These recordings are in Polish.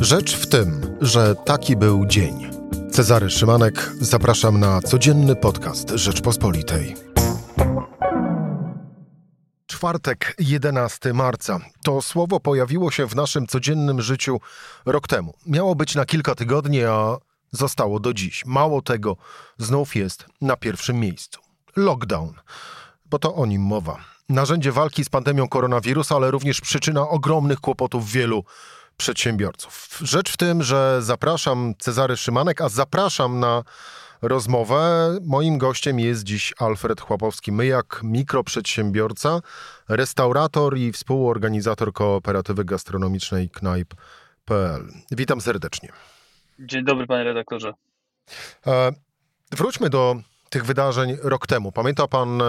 Rzecz w tym, że taki był dzień. Cezary Szymanek, zapraszam na codzienny podcast Rzeczpospolitej. Czwartek, 11 marca. To słowo pojawiło się w naszym codziennym życiu rok temu. Miało być na kilka tygodni, a zostało do dziś. Mało tego, znów jest na pierwszym miejscu. Lockdown, bo to o nim mowa. Narzędzie walki z pandemią koronawirusa, ale również przyczyna ogromnych kłopotów wielu przedsiębiorców. Rzecz w tym, że zapraszam Cezary Szymanek, a zapraszam na rozmowę. Moim gościem jest dziś Alfred Chłapowski, my jak mikroprzedsiębiorca, restaurator i współorganizator kooperatywy gastronomicznej knajp.pl. Witam serdecznie. Dzień dobry, panie redaktorze. E, wróćmy do tych wydarzeń rok temu. Pamięta pan e,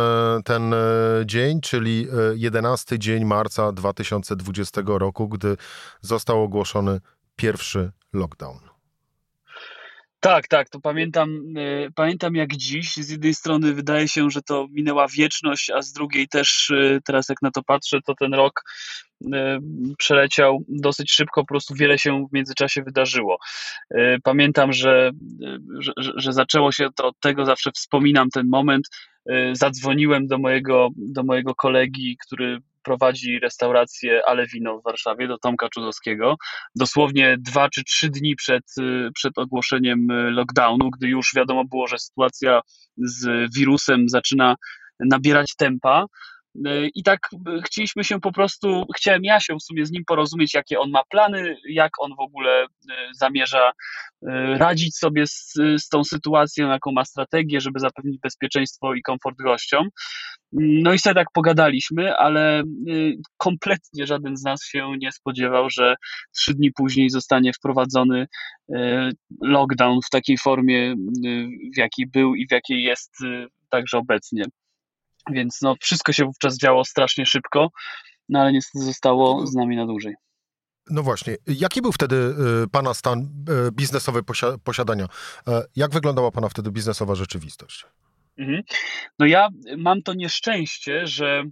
ten e, dzień, czyli 11 dzień marca 2020 roku, gdy został ogłoszony pierwszy lockdown? Tak, tak, to pamiętam, e, pamiętam jak dziś. Z jednej strony wydaje się, że to minęła wieczność, a z drugiej też e, teraz jak na to patrzę, to ten rok e, przeleciał dosyć szybko, po prostu wiele się w międzyczasie wydarzyło. Pamiętam, że, że, że zaczęło się to od tego, zawsze wspominam ten moment, zadzwoniłem do mojego, do mojego kolegi, który prowadzi restaurację Ale Wino w Warszawie, do Tomka Czudowskiego, dosłownie dwa czy trzy dni przed, y, przed ogłoszeniem y, lockdownu, gdy już wiadomo było, że sytuacja z wirusem zaczyna nabierać tempa. Y, I tak chcieliśmy się po prostu, chciałem ja się w sumie z nim porozumieć, jakie on ma plany, jak on w ogóle zamierza radzić sobie z, z tą sytuacją, jaką ma strategię, żeby zapewnić bezpieczeństwo i komfort gościom. No i sobie tak pogadaliśmy, ale kompletnie żaden z nas się nie spodziewał, że trzy dni później zostanie wprowadzony lockdown w takiej formie, w jakiej był i w jakiej jest także obecnie. Więc no, wszystko się wówczas działo strasznie szybko, no ale niestety zostało z nami na dłużej. No właśnie, jaki był wtedy Pana stan biznesowy posiadania? E, jak wyglądała Pana wtedy biznesowa rzeczywistość? Mhm. No ja mam to nieszczęście, że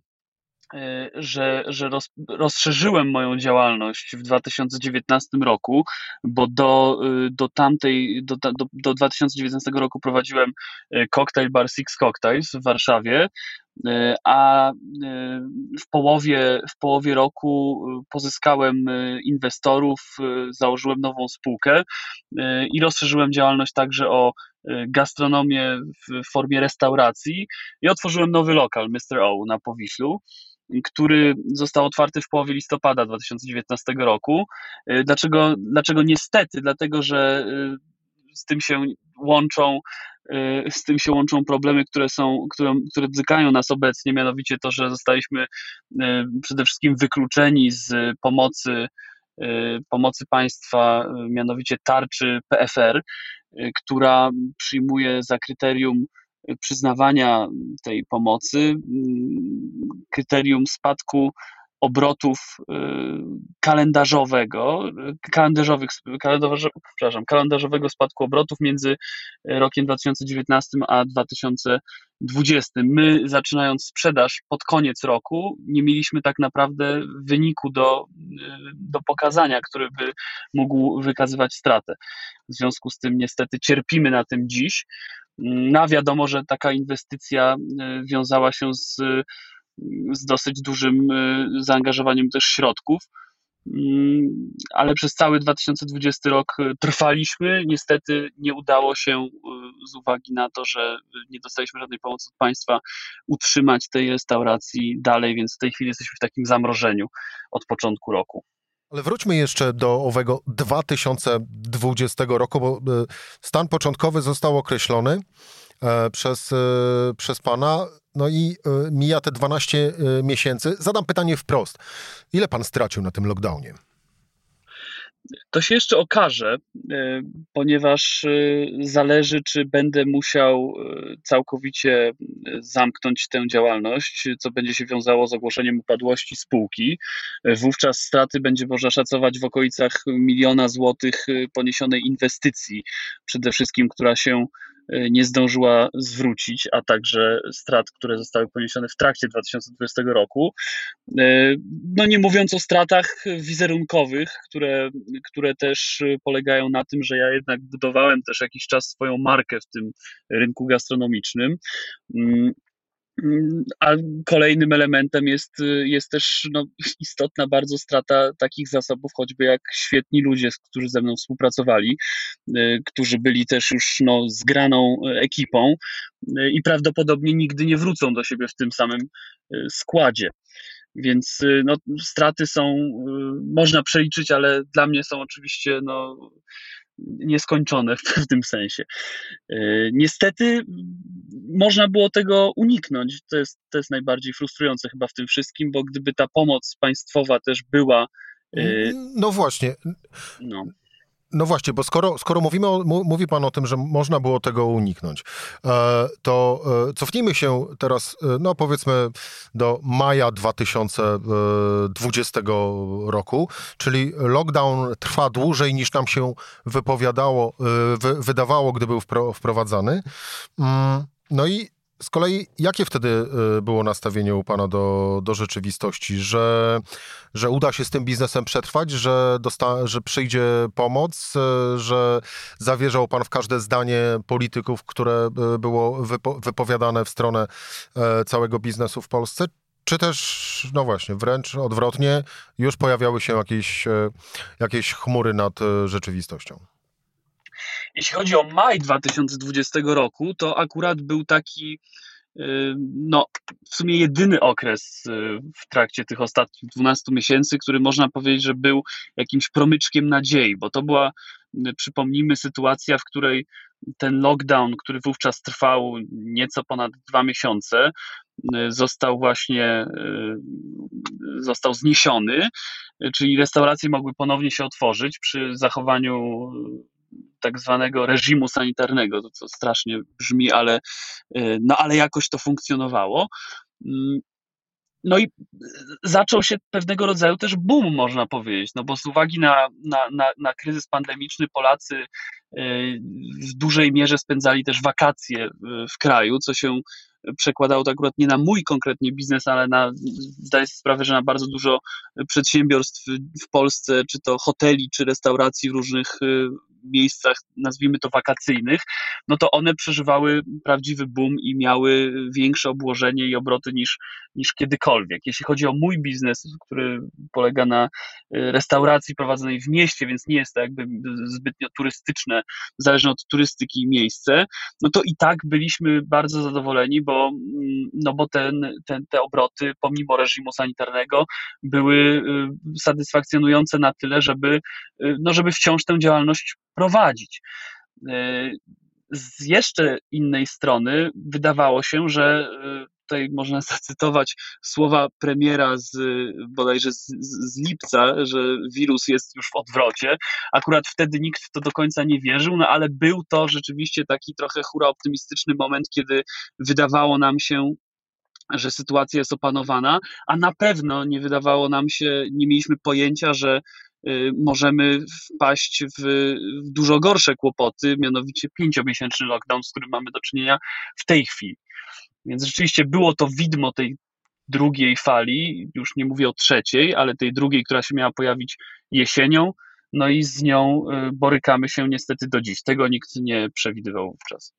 e, że, że roz, rozszerzyłem moją działalność w 2019 roku, bo do, e, do tamtej, do, do, do 2019 roku prowadziłem e, cocktail bar Six Cocktails w Warszawie, a w połowie, w połowie roku pozyskałem inwestorów, założyłem nową spółkę i rozszerzyłem działalność także o gastronomię w formie restauracji i otworzyłem nowy lokal Mr. O na Powiślu który został otwarty w połowie listopada 2019 roku. Dlaczego, dlaczego niestety? Dlatego, że z tym się łączą z tym się łączą problemy, które są, które, które dotykają nas obecnie, mianowicie to, że zostaliśmy przede wszystkim wykluczeni z pomocy pomocy państwa, mianowicie tarczy PFR, Y, która przyjmuje za kryterium przyznawania tej pomocy kryterium spadku obrotów y, kalendarzowego, y, kalendarzowych, przepraszam, kalendarzowego spadku obrotów między rokiem 2019 a 2020. My, zaczynając sprzedaż pod koniec roku, nie mieliśmy tak naprawdę wyniku do, do pokazania, który by mógł wykazywać stratę. W związku z tym, niestety, cierpimy na tym dziś. No, wiadomo, że taka inwestycja wiązała się z z dosyć dużym y, zaangażowaniem też środków. Mm, ale przez cały 2020 rok y, trwaliśmy. Niestety nie udało się y, z uwagi na to, że nie dostaliśmy żadnej pomocy od państwa utrzymać tej restauracji dalej, więc w tej chwili jesteśmy w takim zamrożeniu od początku roku. Ale wróćmy jeszcze do owego 2020 roku, bo stan początkowy został określony e, przez, przez pana. No i y, mija te 12 y, miesięcy. Zadam pytanie wprost. Ile pan stracił na tym lockdownie? To się jeszcze okaże, y, ponieważ zależy, czy będę musiał całkowicie zamknąć tę działalność, co będzie się wiązało z ogłoszeniem upadłości spółki. Wówczas straty będzie można szacować w okolicach miliona złotych poniesionej inwestycji, przede wszystkim, która się nie zdążyła zwrócić, a także strat, które zostały poniesione w trakcie 2020 roku. No nie mówiąc o stratach wizerunkowych, które, które też polegają na tym, że ja jednak budowałem też jakiś czas swoją markę w tym rynku gastronomicznym. A kolejnym elementem jest, jest też no, istotna bardzo strata takich zasobów, choćby jak świetni ludzie, którzy ze mną współpracowali, y, którzy byli też już no, zgraną ekipą y, i prawdopodobnie nigdy nie wrócą do siebie w tym samym y, składzie. Więc no, straty są, można przeliczyć, ale dla mnie są oczywiście no, nieskończone w pewnym sensie. Niestety można było tego uniknąć. To jest, to jest najbardziej frustrujące chyba w tym wszystkim, bo gdyby ta pomoc państwowa też była. E, no właśnie. No. No właśnie, bo skoro, skoro mówimy o, mówi pan o tym, że można było tego uniknąć, e, to e, cofnijmy się teraz, e, no powiedzmy do maja 2020 roku, czyli lockdown trwa dłużej niż nam się wypowiadało, wydawało, gdy był wprowadzany. No i z kolei, jakie wtedy y, było nastawienie u Pana do, do rzeczywistości? Że, że uda się z tym biznesem przetrwać, że, dosta, że przyjdzie pomoc, y, że zawierzał Pan w każde zdanie polityków, które y, było wypo, wypowiadane w stronę całego biznesu w Polsce? Czy też, no właśnie, wręcz odwrotnie, już pojawiały się jakieś, jakieś chmury nad rzeczywistością? Jeśli chodzi o maj 2020 roku, to akurat był taki y, no, w sumie jedyny okres y, w trakcie tych ostatnich 12 miesięcy, który można powiedzieć, że był jakimś promyczkiem nadziei, bo to była, y, przypomnijmy, sytuacja, w której ten lockdown, który wówczas trwał nieco ponad dwa miesiące, został właśnie został zniesiony, czyli restauracje mogły ponownie się otworzyć przy zachowaniu tak zwanego reżimu sanitarnego, to co strasznie brzmi, ale, y, no, ale jakoś to funkcjonowało. Mm, no i zaczął się pewnego rodzaju też boom, można powiedzieć, no bo z uwagi na, na, na, na kryzys pandemiczny Polacy y, w dużej mierze spędzali też wakacje w kraju, co się przekładało to akurat nie na mój konkretnie biznes, ale na, zdaję sobie sprawę, że na bardzo dużo przedsiębiorstw w Polsce, czy to hoteli, czy restauracji w różnych y, miejscach, nazwijmy to wakacyjnych, no to one przeżywały prawdziwy boom i miały większe obłożenie i obroty niż, niż kiedykolwiek. Jeśli chodzi o mój biznes, który polega na y, restauracji prowadzonej w mieście, więc nie jest to jakby zbytnio turystyczne, zależne od turystyki miejsce, no to i tak byliśmy bardzo zadowoleni, bo, mm, no bo ten, ten, te obroty, pomimo reżimu sanitarnego, były y, satysfakcjonujące na tyle, żeby, y, no żeby wciąż tę działalność prowadzić. Y, z jeszcze innej strony wydawało się, że tutaj można zacytować słowa premiera z bodajże z, z, lipca, że wirus jest już w odwrocie. Akurat wtedy nikt w to do końca nie wierzył, no ale był to rzeczywiście taki trochę hura optymistyczny moment, kiedy wydawało nam się, że sytuacja jest opanowana, a na pewno nie wydawało nam się, nie mieliśmy pojęcia, że możemy wpaść w, w dużo gorsze kłopoty, mianowicie pięciomiesięczny lockdown, z którym mamy do czynienia w tej chwili. Więc rzeczywiście było to widmo tej drugiej fali, już nie mówię o trzeciej, ale tej drugiej, która się miała pojawić jesienią, no i z nią y, borykamy się niestety do dziś. Tego nikt nie przewidywał wówczas.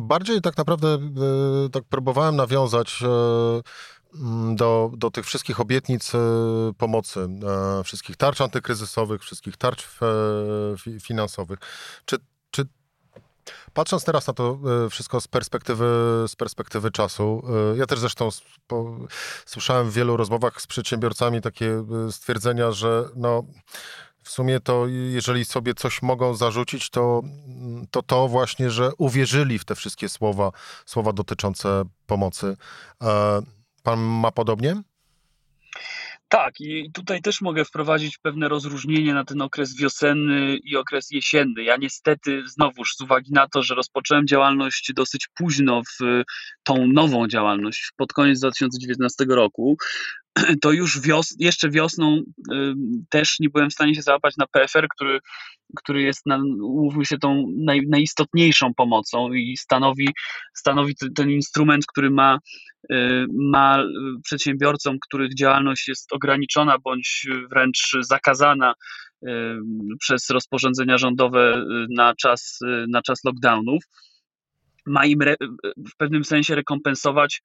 Bardziej tak naprawdę y, tak próbowałem nawiązać y, mm, do, do tych wszystkich obietnic pomocy, wszystkich tarcz antykryzysowych, wszystkich tarcz finansowych. Czy Patrząc teraz na to e, wszystko z perspektywy, z perspektywy czasu, e, ja też zresztą słyszałem w wielu rozmowach z przedsiębiorcami takie e, stwierdzenia, że no, w sumie to jeżeli sobie coś mogą zarzucić, to, to to właśnie, że uwierzyli w te wszystkie słowa, słowa dotyczące pomocy. Pan ma podobnie? Tak, i tutaj też mogę wprowadzić pewne rozróżnienie na ten okres wiosenny i okres jesienny. Ja niestety, znowuż z uwagi na to, że rozpocząłem działalność dosyć późno w tą nową działalność, pod koniec 2019 roku, to już wios jeszcze wiosną y, też nie byłem w stanie się załapać na PFR, który, który jest, na, się, tą naj, najistotniejszą pomocą i stanowi, stanowi ten instrument, który ma, y, ma przedsiębiorcom, których działalność jest ograniczona bądź wręcz zakazana y, przez rozporządzenia rządowe na czas, na czas lockdownów, ma im w pewnym sensie rekompensować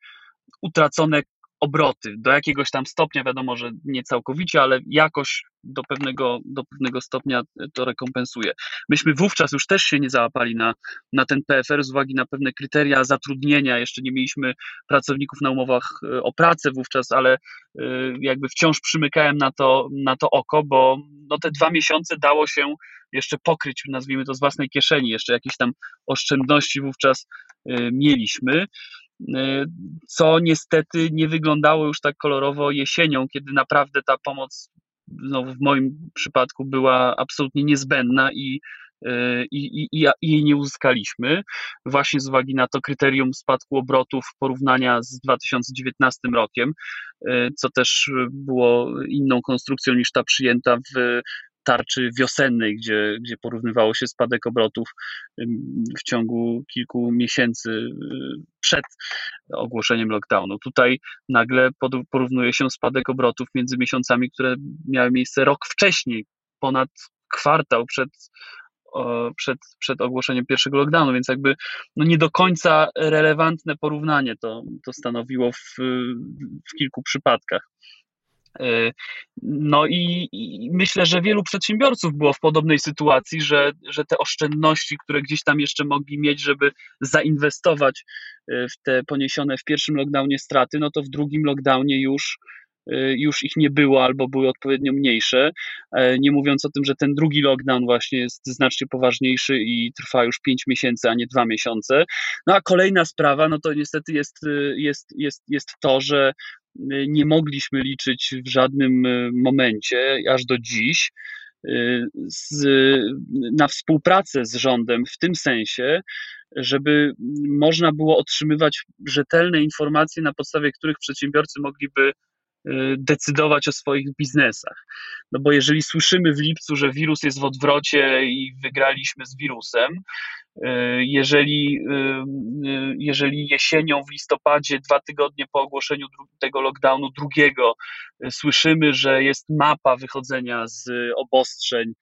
utracone obroty. Do jakiegoś tam stopnia, wiadomo, że nie całkowicie, ale jakoś do pewnego, do pewnego stopnia to rekompensuje. Myśmy wówczas już też się nie załapali na, na ten PFR z uwagi na pewne kryteria zatrudnienia. Jeszcze nie mieliśmy pracowników na umowach e, o pracę wówczas, ale e, jakby wciąż przymykałem na to, na to oko, bo no te dwa miesiące dało się jeszcze pokryć, nazwijmy to z własnej kieszeni, jeszcze jakieś tam oszczędności wówczas e, mieliśmy. Y, co niestety nie wyglądało już tak kolorowo jesienią, kiedy naprawdę ta pomoc no, w moim przypadku była absolutnie niezbędna i, y, i, i, i jej nie uzyskaliśmy, właśnie z uwagi na to kryterium spadku obrotów porównania z 2019 rokiem, y, co też było inną konstrukcją niż ta przyjęta w tarczy wiosennej, gdzie, gdzie porównywało się spadek obrotów w ciągu kilku miesięcy y, przed ogłoszeniem lockdownu. Tutaj nagle porównuje się spadek obrotów między miesiącami, które miały miejsce rok wcześniej, ponad kwartał przed przed, przed ogłoszeniem pierwszego lockdownu, więc jakby no nie do końca relevantne porównanie to, to stanowiło w, w kilku przypadkach. E, no i, i, myślę, że wielu przedsiębiorców było w podobnej sytuacji, że, że te oszczędności, które gdzieś tam jeszcze mogli mieć, żeby zainwestować e, w te poniesione w pierwszym lockdownie straty, no to w drugim lockdownie już, e, już ich nie było albo były odpowiednio mniejsze. Nie mówiąc o tym, że ten drugi lockdown właśnie jest znacznie poważniejszy i trwa już 5 miesięcy, a nie 2 miesiące. No a kolejna sprawa, no to niestety jest, jest, jest, jest to, że nie mogliśmy liczyć w żadnym e, momencie, aż do dziś, e, z, na współpracę z rządem w tym sensie, żeby można było otrzymywać rzetelne informacje, na podstawie których przedsiębiorcy mogliby decydować o swoich biznesach. No bo jeżeli słyszymy w lipcu, że wirus jest w odwrocie i wygraliśmy z wirusem, E, jeżeli, e, jeżeli jesienią, w listopadzie, dwa tygodnie po ogłoszeniu tego lockdownu drugiego, słyszymy, że jest mapa wychodzenia z obostrzeń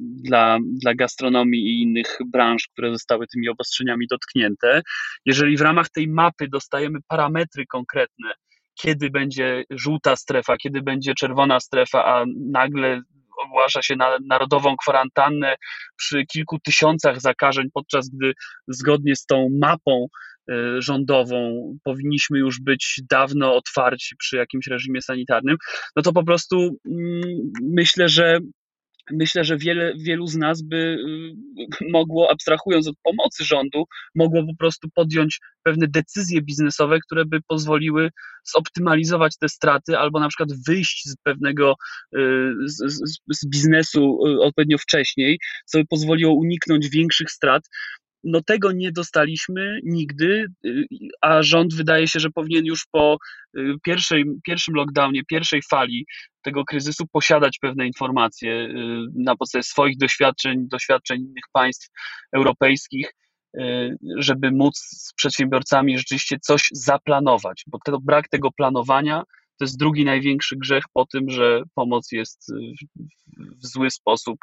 dla, dla gastronomii i innych branż, które zostały tymi obostrzeniami dotknięte, jeżeli w ramach tej mapy dostajemy parametry konkretne, kiedy będzie żółta strefa, kiedy będzie czerwona strefa, a nagle ogłasza się na narodową kwarantannę przy kilku tysiącach zakażeń, podczas gdy zgodnie z tą mapą e, rządową powinniśmy już być dawno otwarci przy jakimś reżimie sanitarnym, no to po prostu mm, myślę, że myślę, że wiele, wielu z nas by y, mogło, abstrahując od pomocy rządu, mogło po prostu podjąć pewne decyzje biznesowe, które by pozwoliły zoptymalizować te straty albo na przykład wyjść z pewnego y, z, z, z biznesu y, odpowiednio wcześniej, co by pozwoliło uniknąć większych strat no tego nie dostaliśmy nigdy, y, a rząd wydaje się, że powinien już po y, pierwszej, pierwszym lockdownie, pierwszej fali tego kryzysu posiadać pewne informacje y, na podstawie swoich doświadczeń, doświadczeń innych państw europejskich, żeby móc z przedsiębiorcami rzeczywiście coś zaplanować, bo to, brak tego planowania to jest drugi największy grzech po tym, że pomoc jest w zły sposób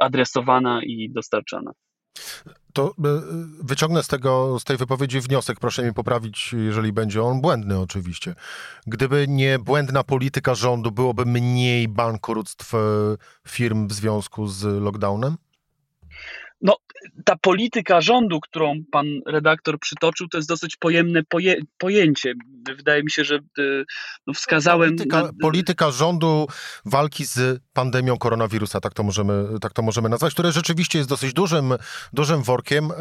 adresowana i dostarczana. To e, wyciągnę z, tego, z tej wypowiedzi wniosek, proszę mi poprawić, jeżeli będzie on błędny oczywiście. Gdyby nie błędna polityka rządu, byłoby mniej bankructw e, firm w związku z lockdownem? Ta polityka rządu, którą pan redaktor przytoczył, to jest dosyć pojemne poje, pojęcie. Wydaje mi się, że y, no, wskazałem. Polityka, na... polityka, rządu walki z pandemią koronawirusa, tak to, możemy, tak to możemy nazwać, które rzeczywiście jest dosyć dużym, dużym workiem, e,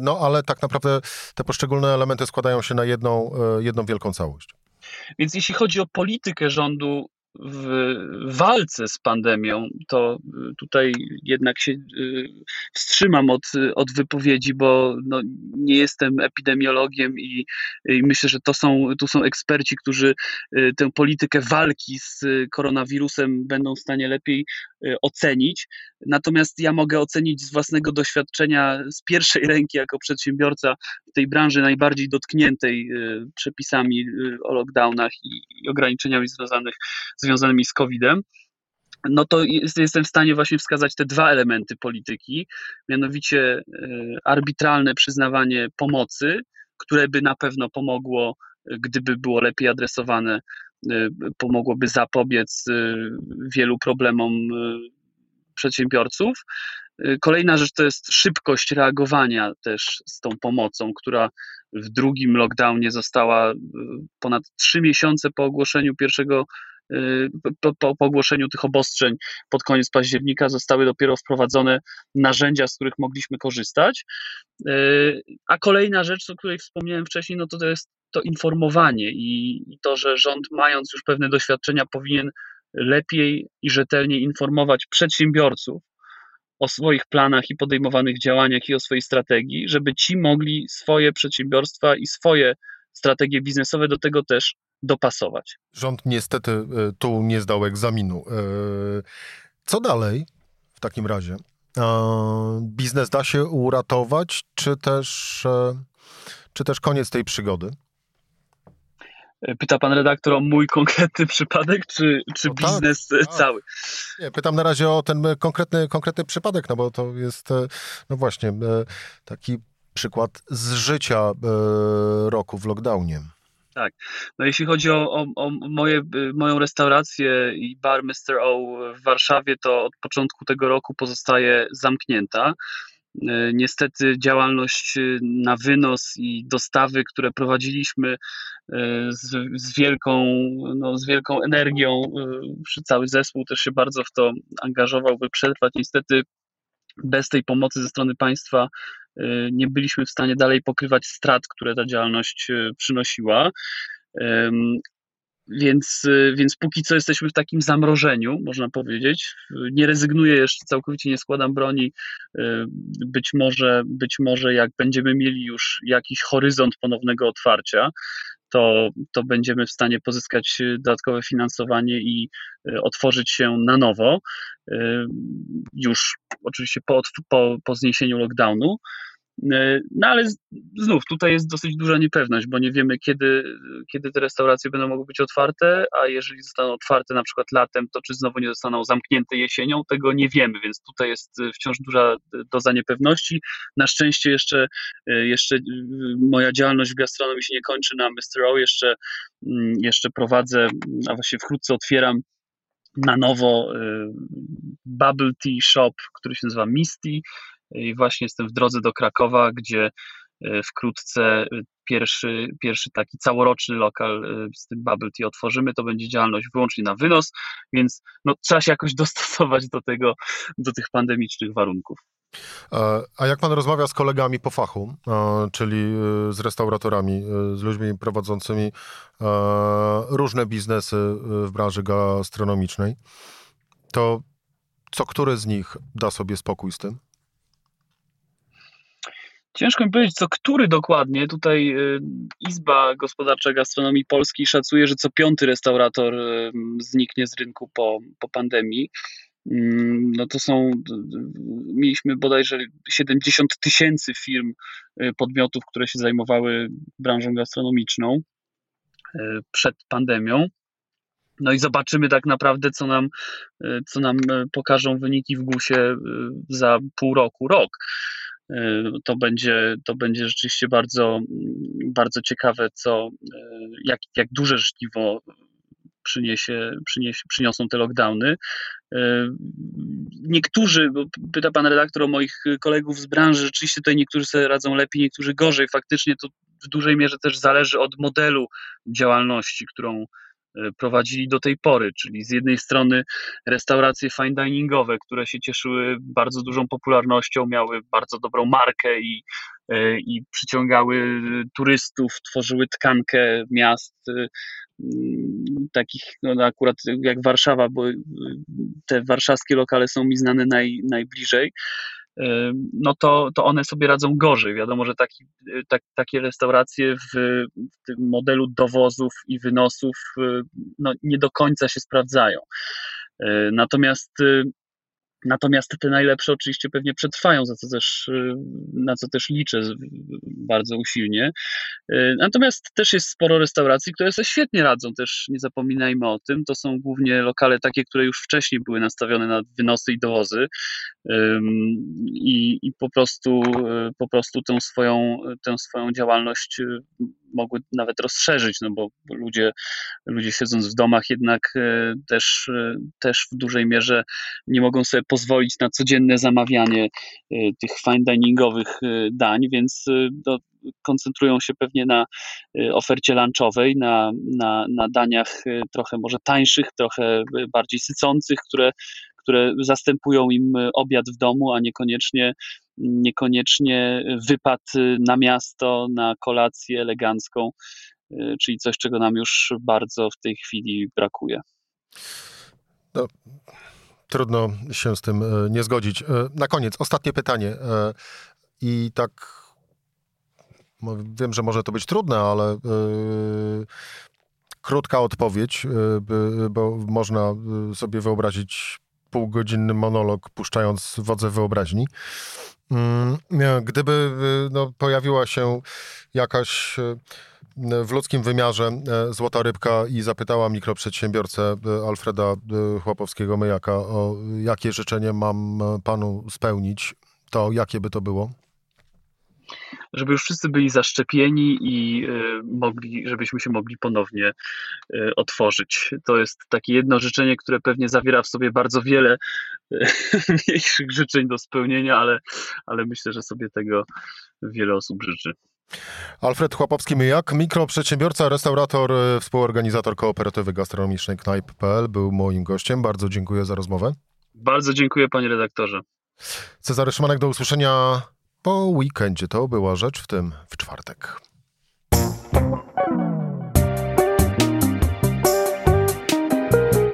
no ale tak naprawdę te poszczególne elementy składają się na jedną, e, jedną wielką całość. Więc jeśli chodzi o politykę rządu w walce z pandemią, to tutaj jednak się y, wstrzymam od, od wypowiedzi, bo no, nie jestem epidemiologiem i, i myślę, że to są, tu są eksperci, którzy y, tę politykę walki z koronawirusem będą w stanie lepiej y, ocenić. Natomiast ja mogę ocenić z własnego doświadczenia z pierwszej ręki jako przedsiębiorca w tej branży najbardziej dotkniętej przepisami o lockdownach i, ograniczeniami związanych związanymi z COVID-em, no to jest, jestem w stanie właśnie wskazać te dwa elementy polityki, mianowicie arbitralne przyznawanie pomocy, które by na pewno pomogło, gdyby było lepiej adresowane, pomogłoby zapobiec e, wielu problemom przedsiębiorców. Kolejna rzecz to jest szybkość reagowania też z tą pomocą, która w drugim lockdownie została ponad trzy miesiące po ogłoszeniu pierwszego Y, po, po, po ogłoszeniu tych obostrzeń pod koniec października zostały dopiero wprowadzone narzędzia, z których mogliśmy korzystać. Y, a kolejna rzecz, o której wspomniałem wcześniej, no to, to jest to informowanie i, to, że rząd, mając już pewne doświadczenia, powinien lepiej i rzetelniej informować przedsiębiorców o swoich planach i podejmowanych działaniach i o swojej strategii, żeby ci mogli swoje przedsiębiorstwa i swoje strategie biznesowe do tego też dopasować. Rząd niestety e, tu nie zdał egzaminu. E, co dalej w takim razie? Biznes da się uratować, czy też, e, czy też koniec tej przygody? Pyta pan redaktor o mój konkretny przypadek, czy, czy no tak, biznes tak, cały? Nie, pytam na razie o ten konkretny, konkretny przypadek, no bo to jest, no właśnie, taki przykład z życia roku w lockdownie. Tak. No jeśli chodzi o, o, o moje, moją restaurację i bar Mr. O w Warszawie, to od początku tego roku pozostaje zamknięta. E, niestety działalność na wynos i dostawy, które prowadziliśmy e, z, z, wielką, no, z wielką energią, e, cały zespół też się bardzo w to angażował, by przetrwać. Niestety bez tej pomocy ze strony państwa nie byliśmy w stanie dalej pokrywać strat, które ta działalność przynosiła. Więc, y, więc póki co jesteśmy w takim zamrożeniu, można powiedzieć. Nie rezygnuję jeszcze, całkowicie nie składam broni. Być może, być może jak będziemy mieli już jakiś horyzont ponownego otwarcia, to, to będziemy w stanie pozyskać dodatkowe finansowanie i otworzyć się na nowo, już oczywiście po, po, po zniesieniu lockdownu. E, no ale znów tutaj jest dosyć duża niepewność, bo nie wiemy, kiedy, kiedy te restauracje będą mogły być otwarte, a jeżeli zostaną otwarte na przykład latem, to czy znowu nie zostaną zamknięte jesienią, tego nie wiemy, więc tutaj jest wciąż duża doza niepewności. Na szczęście jeszcze, e, jeszcze moja działalność w gastronomii się nie kończy na Mr. O, jeszcze, mm, jeszcze prowadzę, a właściwie wkrótce otwieram na nowo e, bubble tea shop, który się nazywa Misty i właśnie jestem w drodze do Krakowa, gdzie e, wkrótce e, pierwszy, pierwszy taki całoroczny lokal e, z tym bubble tea otworzymy. To będzie działalność wyłącznie na wynos, więc no, trzeba się jakoś dostosować do tego, do tych pandemicznych warunków. A jak pan rozmawia z kolegami po fachu, czyli z restauratorami, z ludźmi prowadzącymi różne biznesy w branży gastronomicznej, to co który z nich da sobie spokój z tym? Ciężko mi powiedzieć, co który dokładnie. Tutaj y, Izba Gospodarcza Gastronomii Polskiej szacuje, że co piąty restaurator y, zniknie z rynku po, po pandemii. Mm, no to są, mieliśmy bodajże 70 tysięcy firm, y, podmiotów, które się zajmowały branżą gastronomiczną przed pandemią. No i zobaczymy tak naprawdę, co nam, co nam pokażą wyniki w GUS-ie za pół roku, rok. E, to będzie, to będzie rzeczywiście bardzo, bardzo ciekawe, co, e, jak, jak duże żniwo przyniesie, przyniesie, przyniosą te lockdowny. E, niektórzy, bo pyta pan redaktor o moich kolegów z branży, rzeczywiście tutaj niektórzy sobie radzą lepiej, niektórzy gorzej. Faktycznie to w dużej mierze też zależy od modelu działalności, którą, prowadzili do tej pory, czyli z jednej strony restauracje fine diningowe, które się cieszyły bardzo dużą popularnością, miały bardzo dobrą markę i, e, i przyciągały turystów, tworzyły tkankę miast, e, takich, no akurat jak Warszawa, bo te warszawskie lokale są mi znane naj, najbliżej, no to, to one sobie radzą gorzej. Wiadomo, że taki, tak, takie restauracje w, w tym modelu dowozów i wynosów no, nie do końca się sprawdzają. Natomiast Natomiast te najlepsze oczywiście pewnie przetrwają, za co też, y, na co też liczę bardzo usilnie. Y, natomiast też jest sporo restauracji, które sobie świetnie radzą, też nie zapominajmy o tym. To są głównie lokale takie, które już wcześniej były nastawione na wynosy i dowozy i, i po, prostu, y, po prostu tę swoją, tę swoją działalność mogły nawet rozszerzyć, no bo ludzie, ludzie siedząc w domach jednak e, też, e, też w dużej mierze nie mogą sobie pozwolić na codzienne zamawianie e, tych fine diningowych dań, więc do, koncentrują się pewnie na ofercie lunchowej, na, na, na daniach trochę może tańszych, trochę bardziej sycących, które, które zastępują im obiad w domu, a niekoniecznie niekoniecznie wypad na miasto, na kolację elegancką, y, czyli coś, czego nam już bardzo w tej chwili brakuje. No, trudno się z tym e, nie zgodzić. E, na koniec, ostatnie pytanie. E, I tak wiem, że może to być trudne, ale krótka odpowiedź, bo można sobie wyobrazić półgodzinny monolog, puszczając wodze wyobraźni. Mm, gdyby y, no, pojawiła się jakaś y, w ludzkim wymiarze e, złota rybka i zapytała mikroprzedsiębiorcę y, Alfreda Chłopowskiego-Myjaka o jakie życzenie mam panu spełnić, to jakie by to było? Żeby już wszyscy byli zaszczepieni i y, mogli, żebyśmy się mogli ponownie y, otworzyć. To jest takie jedno życzenie, które pewnie zawiera w sobie bardzo wiele y, mniejszych życzeń do spełnienia, ale, ale myślę, że sobie tego wiele osób życzy. Alfred Chłopowski-Myjak, mikroprzedsiębiorca, restaurator, współorganizator kooperatywy gastronomicznej Knajp.pl był moim gościem. Bardzo dziękuję za rozmowę. Bardzo dziękuję panie redaktorze. Cezary Szymanek, do usłyszenia po weekendzie to była rzecz w tym w czwartek.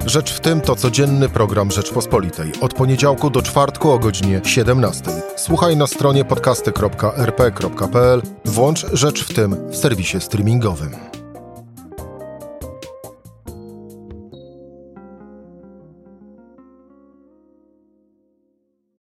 Rzecz w tym to codzienny program Rzeczpospolitej. Od poniedziałku do czwartku o godzinie 17. Słuchaj na stronie podcasty.rp.pl. Włącz Rzecz w tym w serwisie streamingowym.